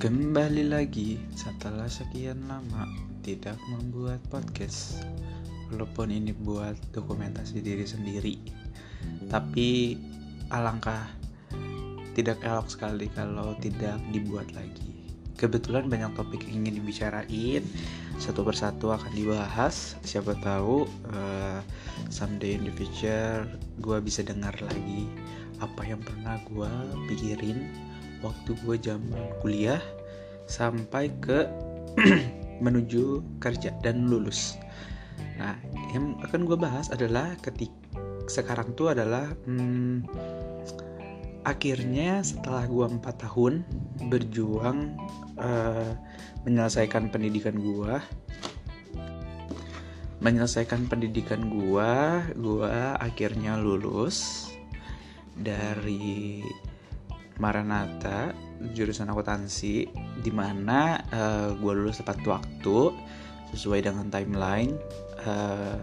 Kembali lagi setelah sekian lama tidak membuat podcast. Walaupun ini buat dokumentasi diri sendiri Tapi alangkah tidak elok sekali kalau tidak dibuat lagi. Kebetulan banyak topik yang ingin dibicarain. Satu persatu akan dibahas. Siapa tahu uh, someday in the future gue bisa dengar lagi apa yang pernah gue pikirin waktu gue zaman kuliah sampai ke menuju kerja dan lulus. Nah, yang akan gue bahas adalah ketik sekarang tuh adalah hmm, akhirnya setelah gue empat tahun berjuang uh, menyelesaikan pendidikan gue menyelesaikan pendidikan gue gue akhirnya lulus dari Maranatha jurusan akuntansi di mana uh, eh, gue lulus tepat waktu sesuai dengan timeline uh,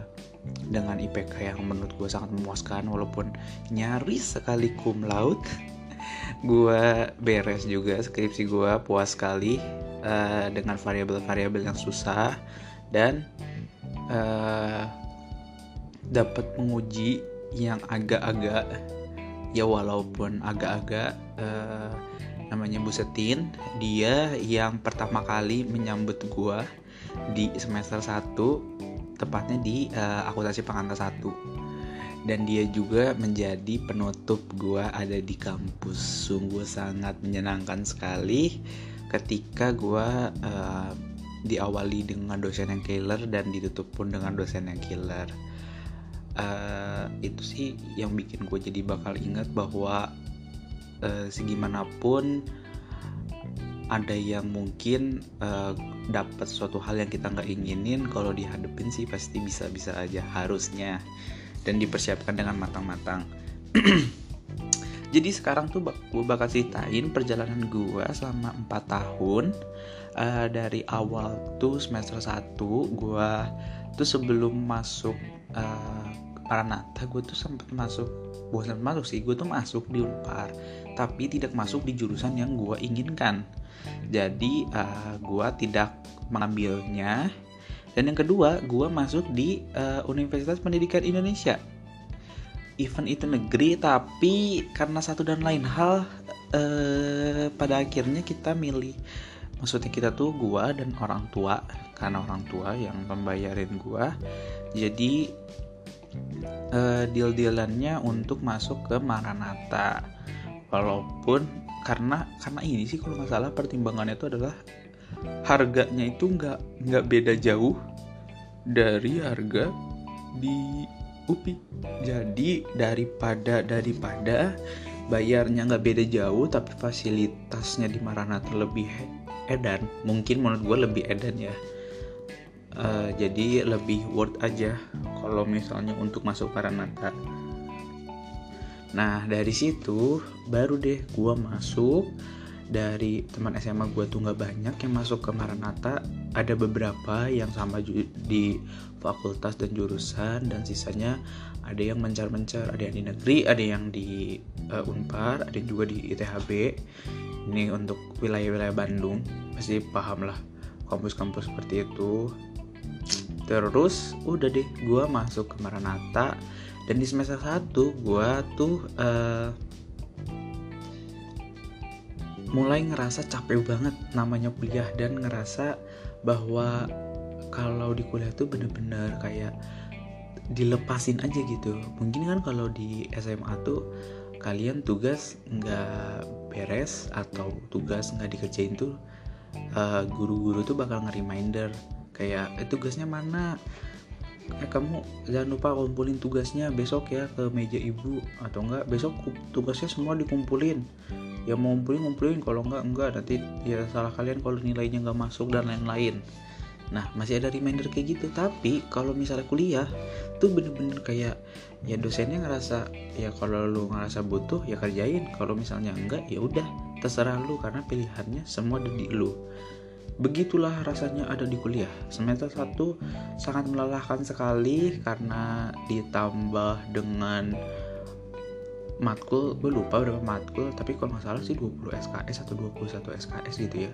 dengan IPK yang menurut gue sangat memuaskan walaupun nyaris sekali cum laude gue beres juga skripsi gue puas sekali uh, dengan variabel-variabel yang susah dan uh, dapat menguji yang agak-agak ya walaupun agak-agak uh, namanya Bu Setin dia yang pertama kali menyambut gua di semester 1 tepatnya di uh, akuntansi pengantar 1 dan dia juga menjadi penutup gua ada di kampus. Sungguh sangat menyenangkan sekali ketika gua uh, diawali dengan dosen yang killer dan ditutup pun dengan dosen yang killer uh, itu sih yang bikin gue jadi bakal ingat bahwa uh, segimanapun ada yang mungkin uh, dapat suatu hal yang kita nggak inginin kalau dihadapin sih pasti bisa-bisa aja harusnya. Dan dipersiapkan dengan matang-matang. Jadi sekarang tuh gue bakal ceritain perjalanan gue selama 4 tahun. Uh, dari awal tuh semester 1 gue tuh sebelum masuk uh, Maranatha gue tuh sempat masuk bukan masuk sih gue tuh masuk di Unpar tapi tidak masuk di jurusan yang gue inginkan. Jadi uh, gue tidak mengambilnya. Dan yang kedua gue masuk di uh, Universitas Pendidikan Indonesia. Event itu negeri tapi karena satu dan lain hal uh, pada akhirnya kita milih. Maksudnya kita tuh gue dan orang tua karena orang tua yang membayarin gue jadi uh, deal-dealannya untuk masuk ke Maranatha. Walaupun karena karena ini sih kalau nggak salah pertimbangannya itu adalah harganya itu nggak nggak beda jauh dari harga di UPI. Jadi daripada daripada bayarnya nggak beda jauh tapi fasilitasnya di Maranatha lebih edan mungkin menurut gue lebih edan ya uh, jadi lebih worth aja kalau misalnya untuk masuk Maranatha nah dari situ baru deh gue masuk. Dari teman SMA gue tuh nggak banyak yang masuk ke Maranatha. Ada beberapa yang sama di fakultas dan jurusan dan sisanya ada yang mencar-mencar ada yang di negeri ada yang di uh, Unpar ada juga di ITHB ini untuk wilayah-wilayah Bandung pasti paham lah kampus-kampus seperti itu terus udah deh gue masuk ke Maranatha. Dan di semester 1 gue tuh uh, mulai ngerasa capek banget namanya kuliah dan ngerasa bahwa kalau di kuliah tuh bener-bener kayak dilepasin aja gitu. Mungkin kan kalau di SMA tuh kalian tugas nggak beres atau tugas nggak dikerjain tuh eh, guru-guru uh, tuh bakal nge-reminder kayak eh, tugasnya mana? Eh kamu jangan lupa kumpulin tugasnya besok ya ke meja ibu. Atau enggak besok tugasnya semua dikumpulin. Ya mau ngumpulin ngumpulin kalau enggak enggak. Nanti ya salah kalian kalau nilainya nggak masuk dan lain-lain. Nah masih ada reminder kayak gitu. Tapi kalau misalnya kuliah tuh bener-bener kayak ya dosennya ngerasa ya kalau lu ngerasa butuh ya kerjain. Kalau misalnya enggak ya udah terserah lu. Karena pilihannya semua ada di lu Begitulah rasanya ada di kuliah. Semester 1 sangat melelahkan sekali karena ditambah dengan matkul gue lupa berapa matkul tapi kalau nggak salah sih 20 SKS atau 21 SKS gitu ya.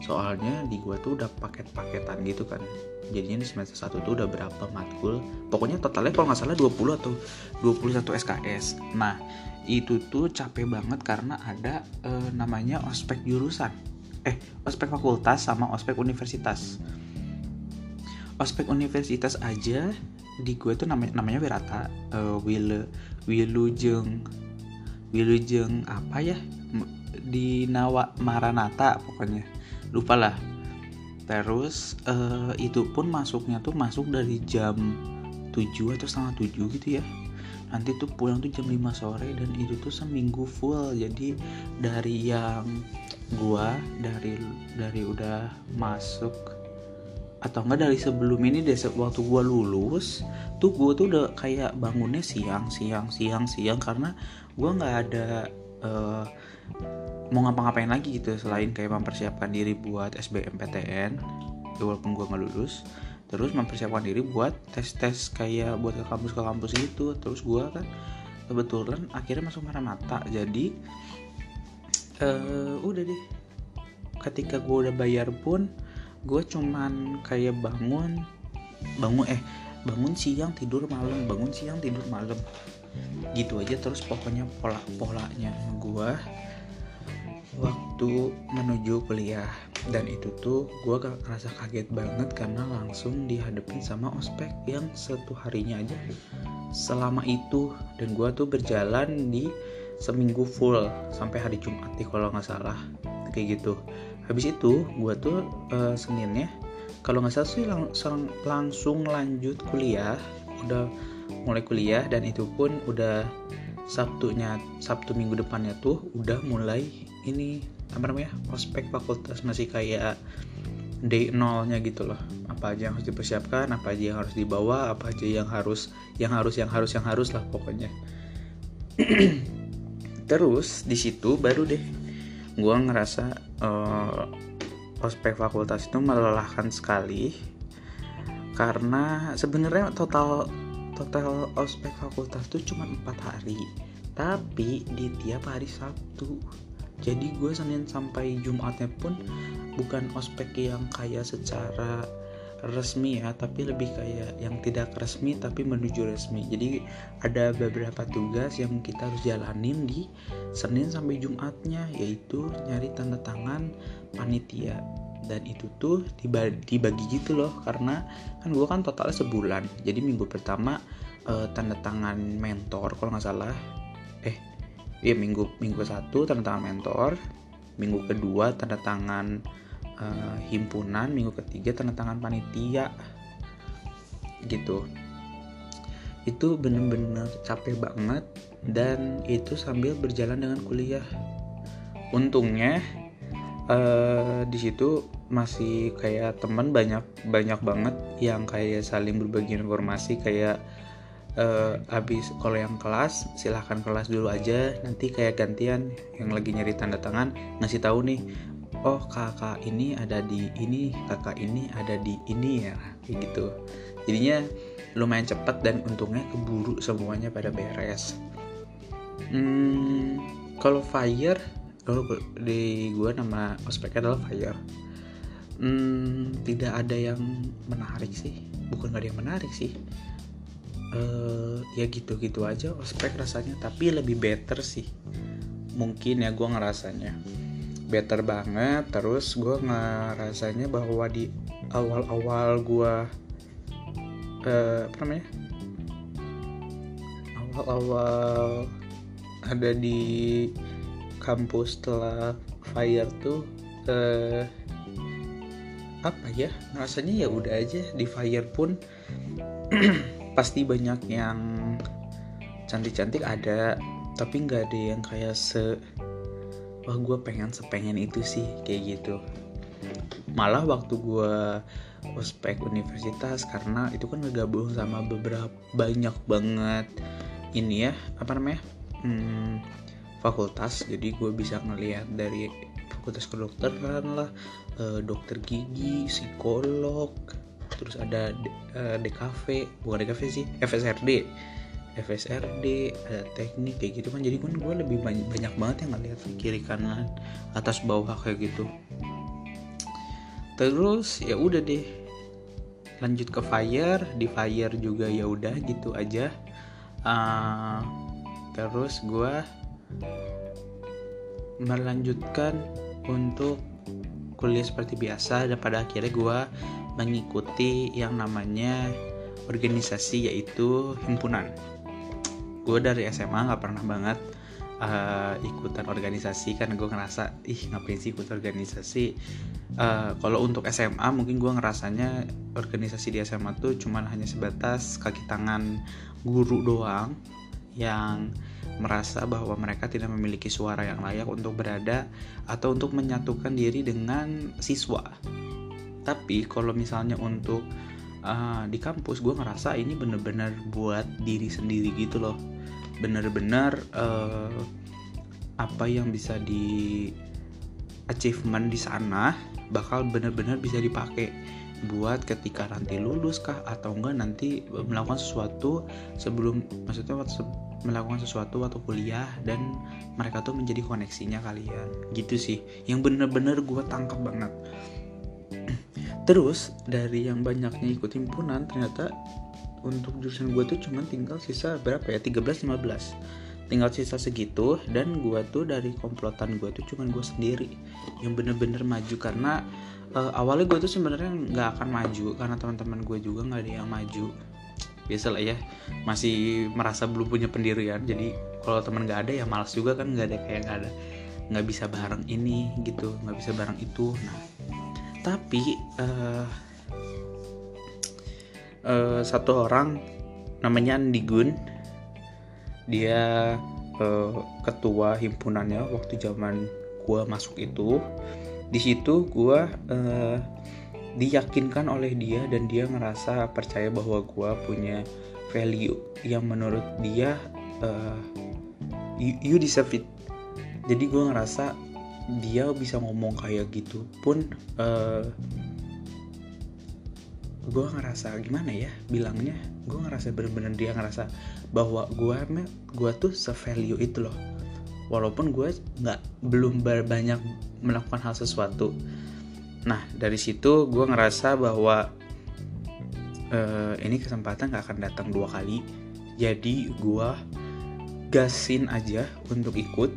Soalnya di gue tuh udah paket-paketan gitu kan. Jadinya di semester 1 tuh udah berapa matkul. Pokoknya totalnya kalau nggak salah 20 atau 21 SKS nah itu tuh capek banget karena ada e, namanya ospek jurusan eh ospek fakultas sama ospek universitas. Ospek universitas aja di gue tuh namanya namanya Wirata uh, Wile Wilujeng Wilujeng apa ya? Di Nawa Maranata pokoknya. Lupa lah. Terus uh, itu pun masuknya tuh masuk dari jam 7 atau setengah 7 gitu ya. Nanti tuh pulang tuh jam 5 sore dan itu tuh seminggu full. Jadi dari yang gua dari dari udah masuk atau enggak dari sebelum ini deh waktu gue lulus tuh gue tuh udah kayak bangunnya siang siang siang siang. Karena gue nggak ada uh, mau ngapa-ngapain lagi gitu selain kayak mempersiapkan diri buat SBMPTN ya walaupun gue nggak lulus terus mempersiapkan diri buat tes-tes kayak buat ke kampus ke kampus gitu. Terus gue kan kebetulan akhirnya masuk Maranata jadi uh, udah deh. Ketika gue udah bayar pun gue cuman kayak bangun bangun eh bangun siang tidur malam bangun siang tidur malam. Gitu aja terus pokoknya pola polanya gue waktu menuju kuliah. Dan itu tuh gue gak ngerasa kaget banget karena langsung dihadapin sama ospek yang satu harinya aja. Selama itu dan gue tuh berjalan di seminggu full sampai hari Jumat nih kalau nggak salah. Kayak gitu. Habis itu gue tuh uh, seninnya kalau nggak salah sih langsung langsung lanjut kuliah. Udah mulai kuliah dan itu pun udah Sabtunya Sabtu minggu depannya tuh udah mulai ini apa namanya ospek fakultas masih kayak day nolnya gitu loh. Apa aja yang harus dipersiapkan apa aja yang harus dibawa apa aja yang harus yang harus yang harus yang harus lah pokoknya. Terus di situ baru deh gue ngerasa uh, ospek fakultas itu melelahkan sekali. Karena sebenarnya total total ospek fakultas itu cuma empat hari. Tapi di tiap hari Sabtu jadi gue Senin sampai Jumatnya pun bukan ospek yang kayak secara resmi ya tapi lebih kayak yang tidak resmi tapi menuju resmi. Jadi ada beberapa tugas yang kita harus jalanin di Senin sampai Jumatnya yaitu nyari tanda tangan panitia. Dan itu tuh dibagi, gitu loh karena kan gue kan totalnya sebulan. Jadi minggu pertama uh, tanda tangan mentor kalau nggak salah. Eh iya minggu minggu satu tanda tangan mentor minggu kedua tanda tangan uh, himpunan minggu ketiga tanda tangan panitia gitu. Itu bener-bener capek banget dan itu sambil berjalan dengan kuliah. Untungnya uh, di situ masih kayak teman banyak banyak banget yang kayak saling berbagi informasi kayak uh, habis kalau yang kelas silahkan kelas dulu aja. Nanti kayak gantian yang lagi nyari tanda tangan ngasih tahu nih oh kakak ini ada di ini kakak ini ada di ini ya kayak gitu. Jadinya lumayan cepat dan untungnya keburu semuanya pada beres. Hmm, kalau fire kalau di gue nama ospeknya adalah fire. Hmm, tidak ada yang menarik sih. Bukan gak ada yang menarik sih uh, ya gitu-gitu aja ospek rasanya. Tapi lebih better sih. Mungkin ya gue ngerasanya. Better banget. Terus gue ngerasanya bahwa di awal-awal gue uh, apa namanya? Awal-awal ada di kampus setelah fire tuh uh, apa ya? Rasanya ya udah aja. Di fire pun pasti banyak yang cantik-cantik ada tapi nggak ada yang kayak se wah gue pengen sepengen itu sih kayak gitu. Malah waktu gue ospek universitas karena itu kan ngegabung sama beberapa banyak banget ini ya apa namanya hmm, fakultas. Jadi gue bisa ngelihat dari fakultas kedokteran lah eh, dokter gigi psikolog terus ada DKV bukan DKV sih FSRD FSRD ada teknik kayak gitu kan. Jadi kan gue lebih banyak, banyak banget yang ngeliat kiri kanan atas bawah kayak gitu. Terus ya udah deh lanjut ke fire. Di fire juga ya udah gitu aja. Uh, terus gue melanjutkan untuk kuliah seperti biasa. Dan pada akhirnya gue mengikuti yang namanya organisasi yaitu himpunan gue dari SMA nggak pernah banget uh, ikutan organisasi kan gue ngerasa ih ngapain sih ikut organisasi uh, kalau untuk SMA mungkin gue ngerasanya organisasi di SMA tuh cuman hanya sebatas kaki tangan guru doang yang merasa bahwa mereka tidak memiliki suara yang layak untuk berada atau untuk menyatukan diri dengan siswa. Tapi kalau misalnya untuk uh, di kampus gue ngerasa ini bener-bener buat diri sendiri gitu loh. Bener-bener uh, apa yang bisa di achievement di sana bakal bener-bener bisa dipakai buat ketika nanti lulus kah? Atau enggak nanti melakukan sesuatu sebelum maksudnya waktu melakukan sesuatu waktu kuliah dan mereka tuh menjadi koneksinya kalian. Gitu sih. Yang bener-bener gue tangkap banget terus dari yang banyaknya ikut himpunan ternyata untuk jurusan gue tuh cuma tinggal sisa berapa ya? 13-15 tinggal sisa segitu dan gue tuh dari komplotan gue tuh cuma gue sendiri yang bener-bener maju. Karena uh, awalnya gue tuh sebenarnya nggak akan maju karena teman-teman gue juga nggak ada yang maju. Biasa lah ya masih merasa belum punya pendirian. Jadi kalau teman nggak ada ya malas juga kan nggak ada kayak nggak ada nggak bisa bareng ini gitu nggak bisa bareng itu. Nah tapi uh, uh, satu orang namanya Andi Gun. Dia uh, ketua himpunannya waktu zaman gue masuk itu. Di situ gue uh, diyakinkan oleh dia dan dia ngerasa percaya bahwa gue punya value yang menurut dia uh, you, you deserve it. Jadi gue ngerasa dia bisa ngomong kayak gitu pun uh, gue ngerasa gimana ya bilangnya? Gue ngerasa bener-bener dia ngerasa bahwa gue gue tuh se-value itu loh. Walaupun gue nggak belum banyak melakukan hal sesuatu. Nah dari situ gue ngerasa bahwa uh, ini kesempatan gak akan datang dua kali. Jadi gue gasin aja untuk ikut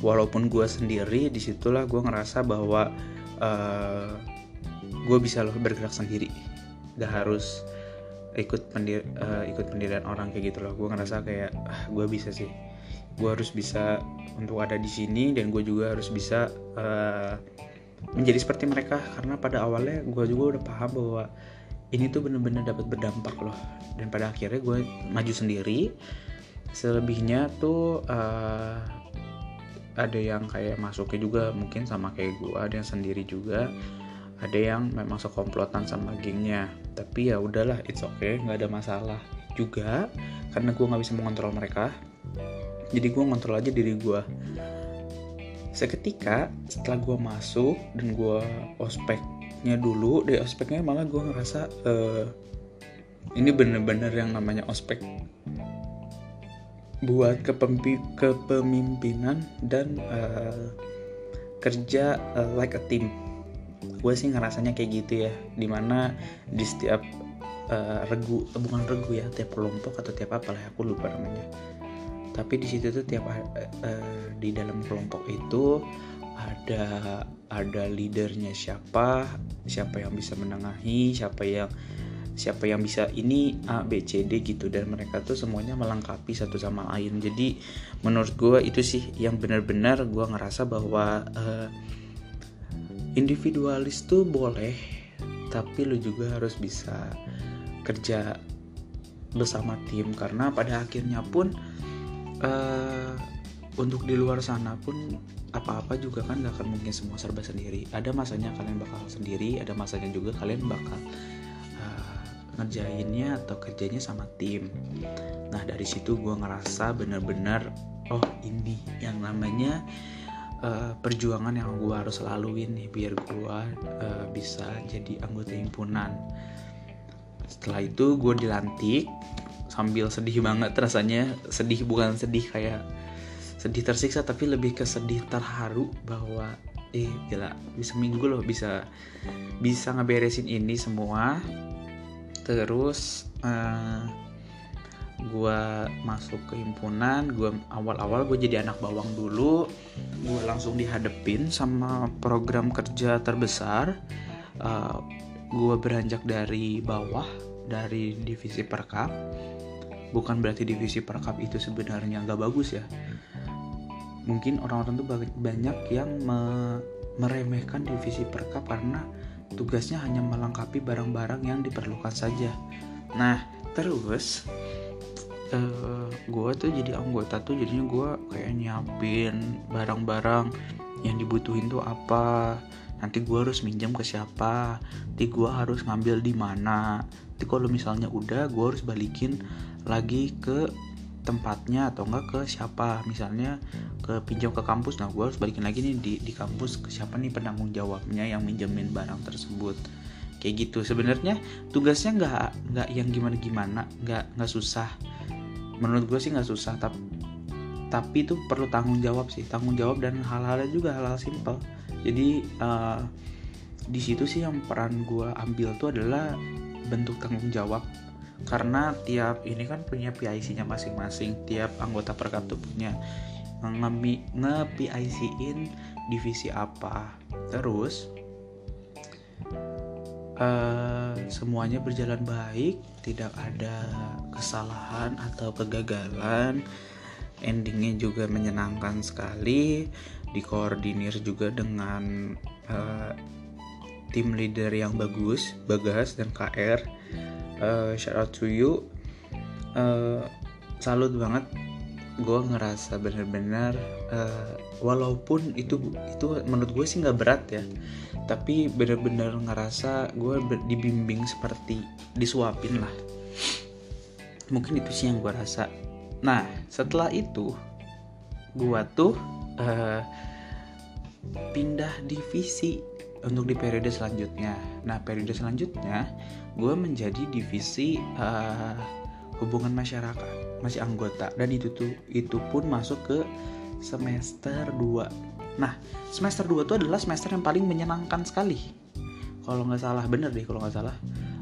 walaupun gue sendiri di situlah gue ngerasa bahwa uh, gue bisa loh bergerak sendiri. Gak harus ikut pendir uh, ikut pendirian orang kayak gitu loh. Gue ngerasa kayak ah, gue bisa sih. Gue harus bisa untuk ada di sini dan gue juga harus bisa uh, menjadi seperti mereka. Karena pada awalnya gue juga udah paham bahwa ini tuh bener-bener dapat berdampak loh. Dan pada akhirnya gue maju sendiri. Selebihnya tuh uh, ada yang kayak masuknya juga mungkin sama kayak gue ada yang sendiri juga. Ada yang memang sekomplotan sama gengnya. Tapi ya udahlah it's okay nggak ada masalah juga. Karena gue nggak bisa mengontrol mereka. Jadi gue ngontrol aja diri gue seketika setelah gue masuk dan gue ospeknya dulu di ospeknya malah gue ngerasa uh, ini bener-bener yang namanya ospek buat kepemimpinan dan uh, kerja uh, like a team. Gue sih ngerasanya kayak gitu ya di mana di setiap uh, regu bukan regu ya tiap kelompok atau tiap apa lah aku lupa namanya. Tapi di situ tuh tiap uh, di dalam kelompok itu ada ada leadernya siapa siapa yang bisa menengahi siapa yang siapa yang bisa ini A B C D gitu. Dan mereka tuh semuanya melengkapi satu sama lain. Jadi menurut gue itu sih yang benar-benar gue ngerasa bahwa uh, individualis tuh boleh tapi lu juga harus bisa kerja bersama tim. Karena pada akhirnya pun uh, untuk di luar sana pun apa-apa juga kan gak akan mungkin semua serba sendiri. Ada masanya kalian bakal sendiri ada masanya juga kalian bakal uh, ngerjainnya atau kerjanya sama tim. Nah dari situ gue ngerasa bener-bener oh ini yang namanya uh, perjuangan yang gue harus laluin nih biar gue uh, bisa jadi anggota himpunan. Setelah itu gue dilantik sambil sedih banget rasanya. Sedih bukan sedih kayak sedih tersiksa tapi lebih ke sedih terharu bahwa eh gila bisa minggu loh bisa bisa ngeberesin ini semua terus uh, gue masuk ke himpunan gue awal-awal gue jadi anak bawang dulu. Gue langsung dihadepin sama program kerja terbesar. Uh, gue beranjak dari bawah dari divisi perkap. Bukan berarti divisi perkap itu sebenarnya nggak bagus ya. Mungkin orang-orang tuh banyak yang me meremehkan divisi perkap karena tugasnya hanya melengkapi barang-barang yang diperlukan saja. Nah terus uh, eh, gue tuh jadi anggota tuh jadinya gue kayak nyiapin barang-barang yang dibutuhin tuh apa nanti gue harus minjam ke siapa nanti gue harus ngambil di mana. Nanti kalau misalnya udah gue harus balikin lagi ke tempatnya atau enggak ke siapa. Misalnya ke pinjam ke kampus. Nah gue harus balikin lagi nih di, di kampus ke siapa nih penanggung jawabnya yang minjemin barang tersebut. Kayak gitu. Sebenarnya tugasnya nggak nggak yang gimana gimana nggak nggak susah. Menurut gue sih nggak susah tapi tapi itu perlu tanggung jawab sih. Tanggung jawab dan hal-halnya juga hal-hal simpel. Jadi uh, di situ sih yang peran gue ambil tuh adalah bentuk tanggung jawab karena tiap ini kan punya PIC-nya masing-masing. Tiap anggota perkap tuh punya. nge-PIC-in divisi apa. Terus uh, semuanya berjalan baik tidak ada kesalahan atau kegagalan. Endingnya juga menyenangkan sekali. Dikoordinir juga dengan uh, tim leader yang bagus Bagas dan KR uh, shout out to you. Uh, salut banget. Gue ngerasa bener-bener uh, walaupun itu itu menurut gue sih nggak berat ya tapi bener-bener ngerasa gue dibimbing seperti disuapin lah. Mungkin itu sih yang gue rasa. Nah setelah itu gue tuh uh, pindah divisi untuk di periode selanjutnya. Nah periode selanjutnya gue menjadi divisi uh, hubungan masyarakat masih anggota. Dan itu tuh itu pun masuk ke semester 2 nah semester 2 itu adalah semester yang paling menyenangkan sekali. Kalau nggak salah bener deh kalau nggak salah.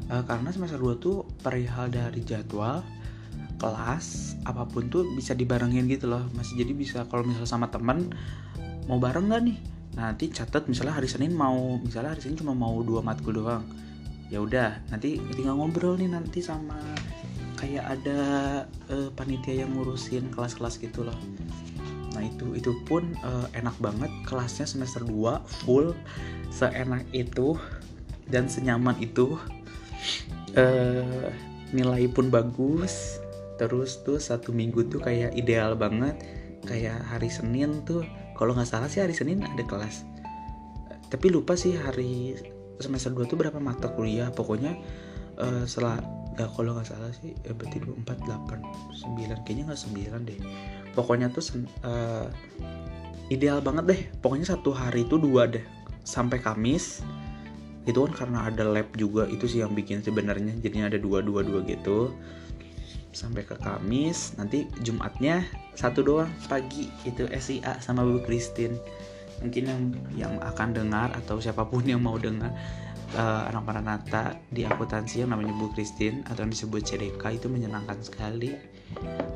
Uh, karena semester 2 tuh perihal dari jadwal kelas apa pun tuh bisa dibarengin gitu loh. Masih jadi bisa kalau misalnya sama temen mau bareng nggak nih nanti catat misalnya hari Senin mau misalnya hari Senin cuma mau dua matkul doang. Ya udah nanti tinggal ngobrol nih nanti sama kayak ada uh, panitia yang ngurusin kelas-kelas gitu loh. Nah itu itu pun uh, enak banget kelasnya semester 2 full seenak itu dan senyaman itu. Uh, nilai pun bagus. Terus tuh satu minggu tuh kayak ideal banget. Kayak hari Senin tuh kalau nggak salah sih hari Senin ada kelas. Tapi lupa sih hari semester 2 tuh berapa mata kuliah. Pokoknya uh, setelah nggak kalau nggak salah sih ya berarti dua empat delapan sembilan kayaknya nggak sembilan deh. Pokoknya tuh uh, ideal banget deh. Pokoknya satu hari itu dua deh. Sampai Kamis itu kan karena ada lab juga itu sih yang bikin sebenarnya. Jadinya ada dua dua dua gitu sampai ke Kamis nanti Jumatnya satu doang pagi itu SIA sama Bu Christine mungkin yang yang akan dengar atau siapa pun yang mau dengar uh, anak Maranatha di akuntansi yang namanya Bu Christine atau yang disebut CDK itu menyenangkan sekali.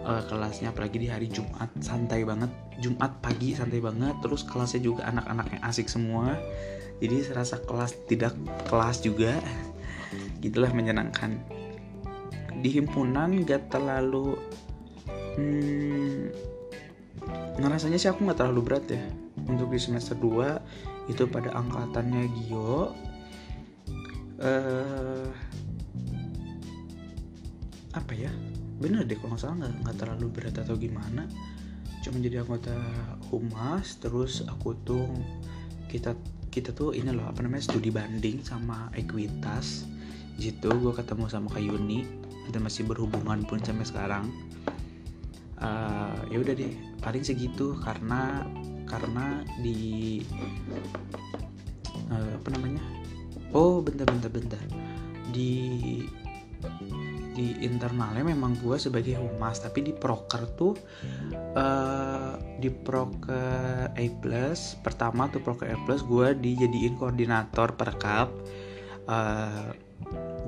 Uh, kelasnya apalagi di hari Jumat santai banget. Jumat pagi santai banget terus kelasnya juga anak-anak yang asik semua. Jadi serasa kelas tidak kelas juga. Gitulah menyenangkan di himpunan gak terlalu hmm, ngerasanya sih aku nggak terlalu berat ya. Untuk di semester 2 itu pada angkatannya Gio uh, apa ya? Bener deh kalau nggak salah nggak terlalu berat atau gimana. Cuma jadi anggota humas terus aku tuh kita kita tuh ini loh apa namanya studi banding sama ekuitas. Gitu gue ketemu sama Kak Yuni kita masih berhubungan pun sampai sekarang uh, ya udah deh paling segitu karena karena di uh, apa namanya? Oh bentar bentar bentar. Di di internalnya memang gue sebagai humas tapi di proker tuh uh, di proker A plus pertama tuh proker A plus gue dijadiin koordinator perkap uh,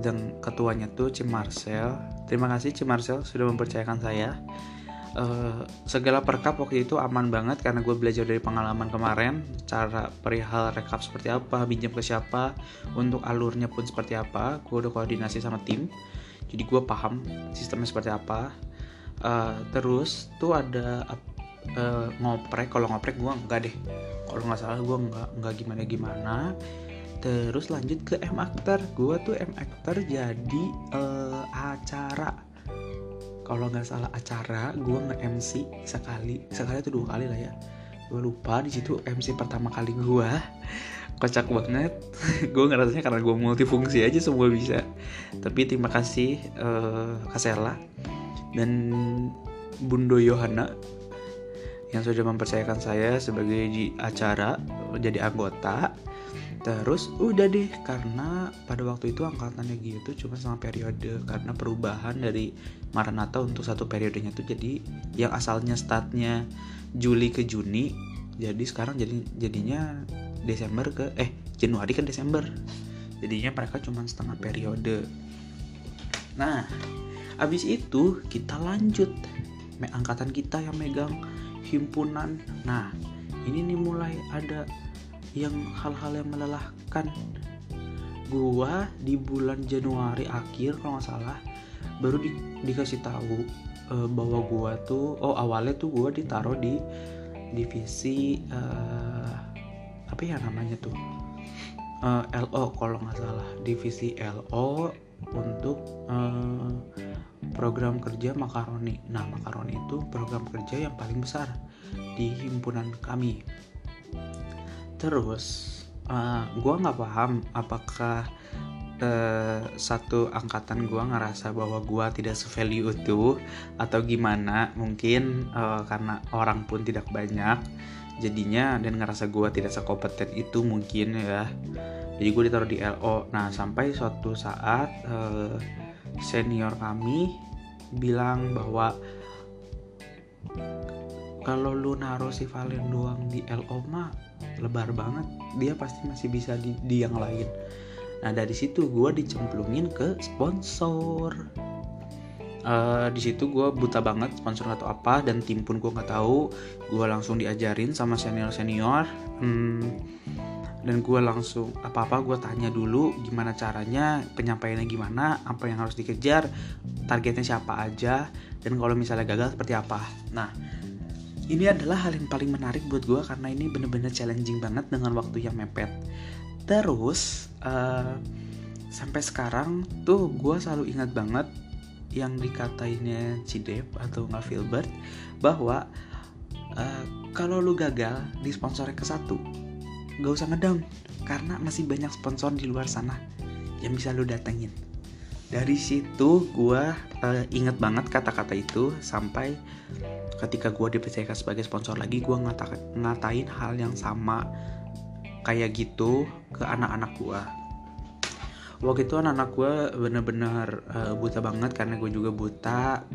dan ketuanya tuh Cim Marcel. Terima kasih Cim Marcel sudah mempercayakan saya. Uh, segala perkap waktu itu aman banget karena gue belajar dari pengalaman kemarin. Cara perihal rekap seperti apa pinjam ke siapa untuk alurnya pun seperti apa. Gue udah koordinasi sama tim jadi gue paham sistemnya seperti apa. Uh, terus tuh ada uh, ngoprek. Kalau ngoprek gue enggak deh. Kalau nggak salah gue nggak nggak gimana gimana terus lanjut ke M Actor. Gue tuh M Actor jadi uh, acara. Kalau nggak salah acara gue nge MC sekali. Sekali itu dua kali lah ya. Gue lupa di situ MC pertama kali gue kocak banget. Gue ngerasanya karena gue multifungsi aja semua bisa. Tapi terima kasih uh, Kasela dan Bundo Yohana yang sudah mempercayakan saya sebagai di acara jadi anggota Terus udah deh karena pada waktu itu angkatannya gitu cuma sama periode karena perubahan dari Maranatha untuk satu periodenya tuh jadi yang asalnya startnya Juli ke Juni jadi sekarang jadi jadinya Desember ke eh Januari ke Desember jadinya mereka cuma setengah periode. Nah abis itu kita lanjut angkatan kita yang megang himpunan. Nah ini nih mulai ada yang hal-hal yang melelahkan. Gua di bulan Januari akhir kalau nggak salah baru di, dikasih tahu uh, bahwa gua tuh oh awalnya tuh gua ditaruh di divisi uh, apa ya namanya tuh? Uh, eh, LO kalau nggak salah. Divisi LO untuk uh, program kerja makaroni. Nah makaroni itu program kerja yang paling besar di himpunan kami terus uh, eh, gue nggak paham apakah uh, satu angkatan gue ngerasa bahwa gue tidak sevalue itu atau gimana. Mungkin uh, karena orang pun tidak banyak jadinya dan ngerasa gue tidak sekompeten itu mungkin ya. Jadi gue ditaruh di LO nah sampai suatu saat uh, senior kami bilang bahwa kalau lu naruh si Valen doang di LO mah lebar banget dia pasti masih bisa di, di yang lain. Nah dari situ gue dicemplungin ke sponsor. Uh, di situ gue buta banget sponsor atau apa dan tim pun gue nggak tahu. Gue langsung diajarin sama senior senior hmm, dan gue langsung apa apa gue tanya dulu gimana caranya penyampaiannya gimana apa yang harus dikejar targetnya siapa aja dan kalau misalnya gagal seperti apa. Nah ini adalah hal yang paling menarik buat gue karena ini bener-bener challenging banget dengan waktu yang mepet. Terus uh, sampai sekarang tuh gue selalu ingat banget yang dikatainnya Cidep atau nggak Filbert bahwa uh, kalau lu gagal di sponsornya ke satu. Gak usah ngedang karena masih banyak sponsor di luar sana yang bisa lu datengin. Dari situ gue uh, inget banget kata-kata itu sampai ketika gue dipercayakan sebagai sponsor lagi gue ngata ngatain hal yang sama kayak gitu ke anak-anak gue waktu itu anak-anak gue bener-bener uh, buta banget karena gue juga buta.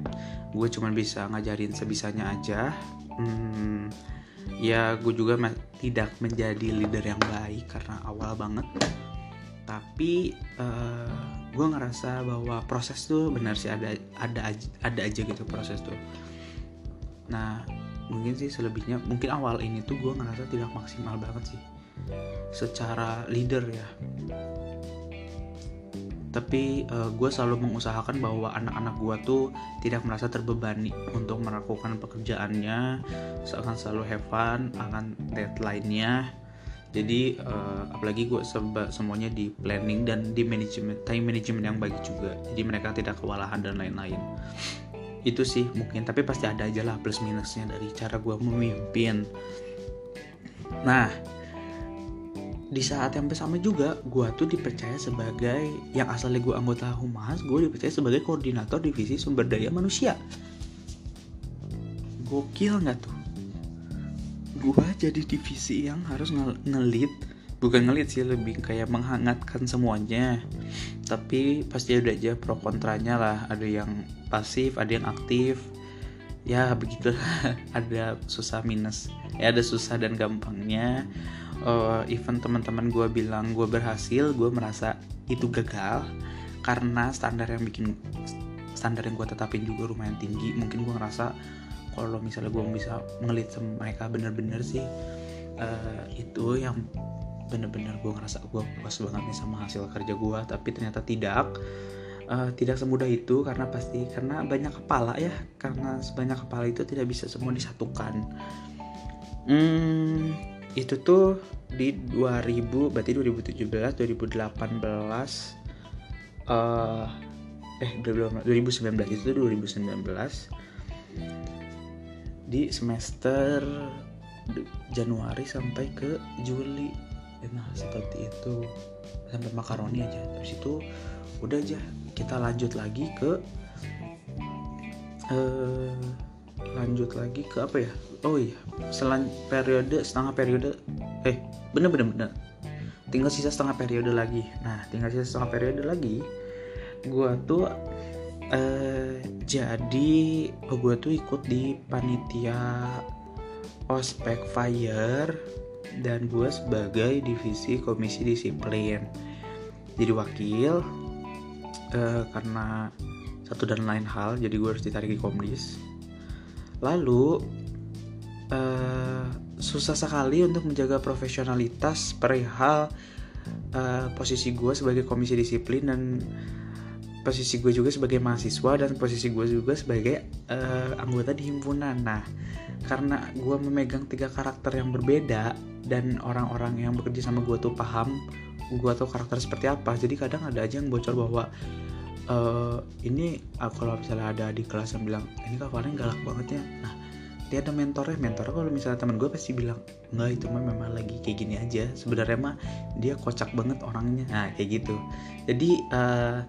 Gue cuma bisa ngajarin sebisanya aja. Hmm, ya gue juga tidak menjadi leader yang baik karena awal banget. Tapi uh, gue ngerasa bahwa proses tuh benar sih ada ada ada aja gitu proses tuh nah mungkin sih selebihnya mungkin awal ini tuh gue ngerasa tidak maksimal banget sih. Secara leader ya. Tapi uh, eh, gue selalu mengusahakan bahwa anak-anak gue tuh tidak merasa terbebani untuk melakukan pekerjaannya akan selalu have fun akan deadline-nya. Jadi uh, apalagi gue seba semuanya di planning dan di manajemen time management yang baik juga. Jadi mereka tidak kewalahan dan lain-lain itu sih mungkin tapi pasti ada aja lah plus minusnya dari cara gue memimpin. Nah di saat yang bersama juga gue tuh dipercaya sebagai yang asalnya gue anggota humas gue dipercaya sebagai koordinator divisi sumber daya manusia. Gokil nggak tuh? Gue jadi divisi yang harus ngelit bukan ngelit sih lebih kayak menghangatkan semuanya. Tapi pasti ada aja pro kontranya lah. Ada yang pasif ada yang aktif. Ya begitu ada susah minus. Ya ada susah dan gampangnya. Uh, even teman-teman gue bilang gue berhasil gue merasa itu gagal. Karena standar yang bikin standar yang gue tetapin juga lumayan tinggi. Mungkin gue ngerasa kalau misalnya gue bisa ngelit sama mereka bener-bener sih uh, itu yang bener-bener gue ngerasa gue puas banget nih sama hasil kerja gue tapi ternyata tidak. Uh, tidak semudah itu karena pasti karena banyak kepala ya karena sebanyak kepala itu tidak bisa semua disatukan. Hmm, itu tuh di 2000 berarti 2017 2018 uh, eh 2019 itu tuh 2019 di semester Januari sampai ke Juli nah seperti itu. Sampai makaroni aja. Habis itu udah aja. Kita lanjut lagi ke uh, lanjut lagi ke apa ya? Oh iya selan periode setengah periode. Eh bener bener bener. Tinggal sisa setengah periode lagi. Nah tinggal sisa setengah periode lagi gua tuh uh, jadi oh, gua tuh ikut di panitia ospek fire dan gue sebagai divisi komisi disiplin. Jadi wakil uh, karena satu dan lain hal jadi gue harus ditarik di komdis. Lalu uh, susah sekali untuk menjaga profesionalitas perihal uh, posisi gue sebagai komisi disiplin dan posisi gue juga sebagai mahasiswa dan posisi gue juga sebagai uh, anggota di himpunan. Nah karena gue memegang tiga karakter yang berbeda dan orang-orang yang bekerja sama gue tuh paham gue tuh karakter seperti apa. Jadi kadang ada aja yang bocor bahwa uh, ini uh, kalau misalnya ada di kelas yang bilang ini kak Farhan galak banget ya. Nah dia ada mentornya. Mentor kalau misalnya teman gue pasti bilang enggak itu mah memang lagi kayak gini aja. Sebenarnya mah dia kocak banget orangnya. Nah kayak gitu. Jadi uh,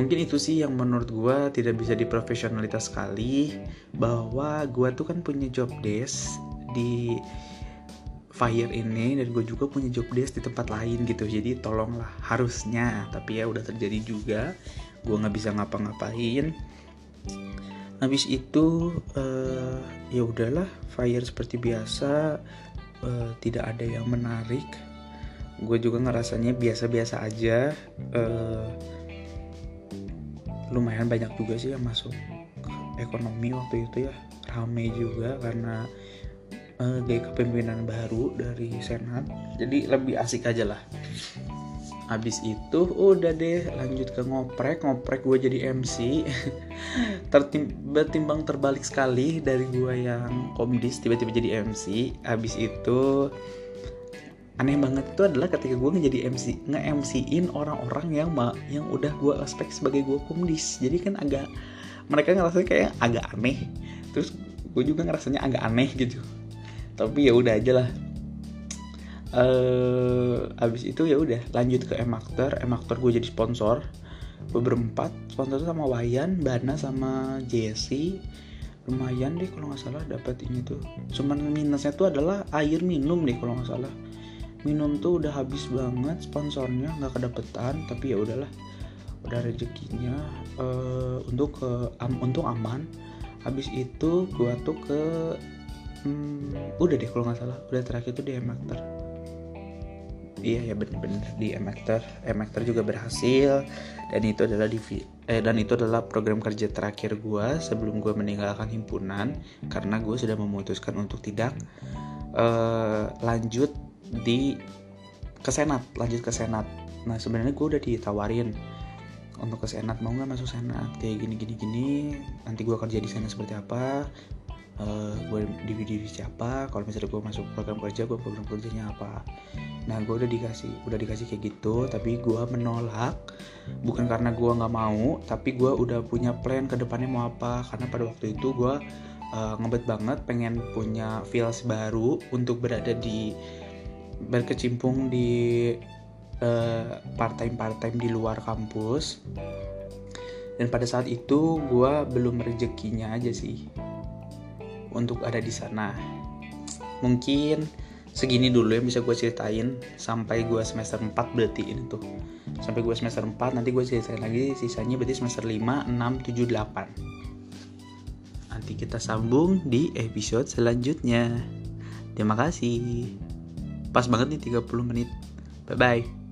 mungkin itu sih yang menurut gue tidak bisa diprofesionalitas sekali bahwa gue tuh kan punya job desk di fire ini dan gue juga punya job desk di tempat lain gitu. Jadi tolonglah harusnya. Tapi ya udah terjadi juga. Gue nggak bisa ngapa-ngapain. Habis itu uh, ya udahlah fire seperti biasa uh, tidak ada yang menarik. Gue juga ngerasanya biasa-biasa aja. Uh, lumayan banyak juga sih yang masuk ekonomi waktu itu ya. Rame juga karena uh, gaya kepemimpinan baru dari Senat. Jadi lebih asik aja lah. Habis itu udah deh lanjut ke ngoprek. Ngoprek gue jadi MC Tertim terbalik sekali dari gue yang komdis tiba-tiba jadi MC habis itu aneh banget itu adalah ketika gue ngejadi MC nge MC-in orang-orang yang ma yang udah gue aspek sebagai gue komdis jadi kan agak mereka ngerasa kayak agak aneh. Terus gue juga ngerasanya agak aneh gitu tapi ya udah aja lah. Uh, abis itu ya udah lanjut ke emakter emakter gue jadi sponsor. Gue berempat sponsor sama Wayan Bana sama Jesse. Lumayan deh kalau nggak salah dapat ini tuh. Cuman minusnya tuh adalah air minum deh kalau nggak salah. Minum tuh udah habis banget sponsornya nggak kedapetan tapi ya udahlah. Udah rezekinya. Uh, untuk ke um, untuk aman. Habis itu gua tuh ke hmm, udah deh kalau nggak salah. Udah terakhir itu di Emactor iya ya bener-bener di Emactor Emactor juga berhasil. Dan itu adalah di eh, dan itu adalah program kerja terakhir gue sebelum gue meninggalkan himpunan karena gue sudah memutuskan untuk tidak uh, lanjut di ke senat lanjut ke senat. Nah sebenarnya gue udah ditawarin untuk ke senat. Mau nggak masuk senat? Kayak gini gini gini. Nanti gue kerja di sana seperti apa uh, gue di divisi apa kalau misalnya gue masuk program kerja gue program kerjanya apa. Nah gue udah dikasih udah dikasih kayak gitu tapi gue menolak bukan karena gue nggak mau tapi gue udah punya plan ke depannya mau apa. Karena pada waktu itu gue uh, ngebet banget pengen punya feels baru untuk berada di berkecimpung di uh, part-time part-time di luar kampus. Dan pada saat itu gue belum rezekinya aja sih untuk ada di sana. Mungkin segini dulu yang bisa gue ceritain sampai gue semester 4 berarti ini tuh. Sampai gue semester 4 nanti gue ceritain lagi sisanya berarti semester 5, 6, 7, 8 nanti kita sambung di episode selanjutnya. Terima kasih. Pas banget nih 30 menit. Bye bye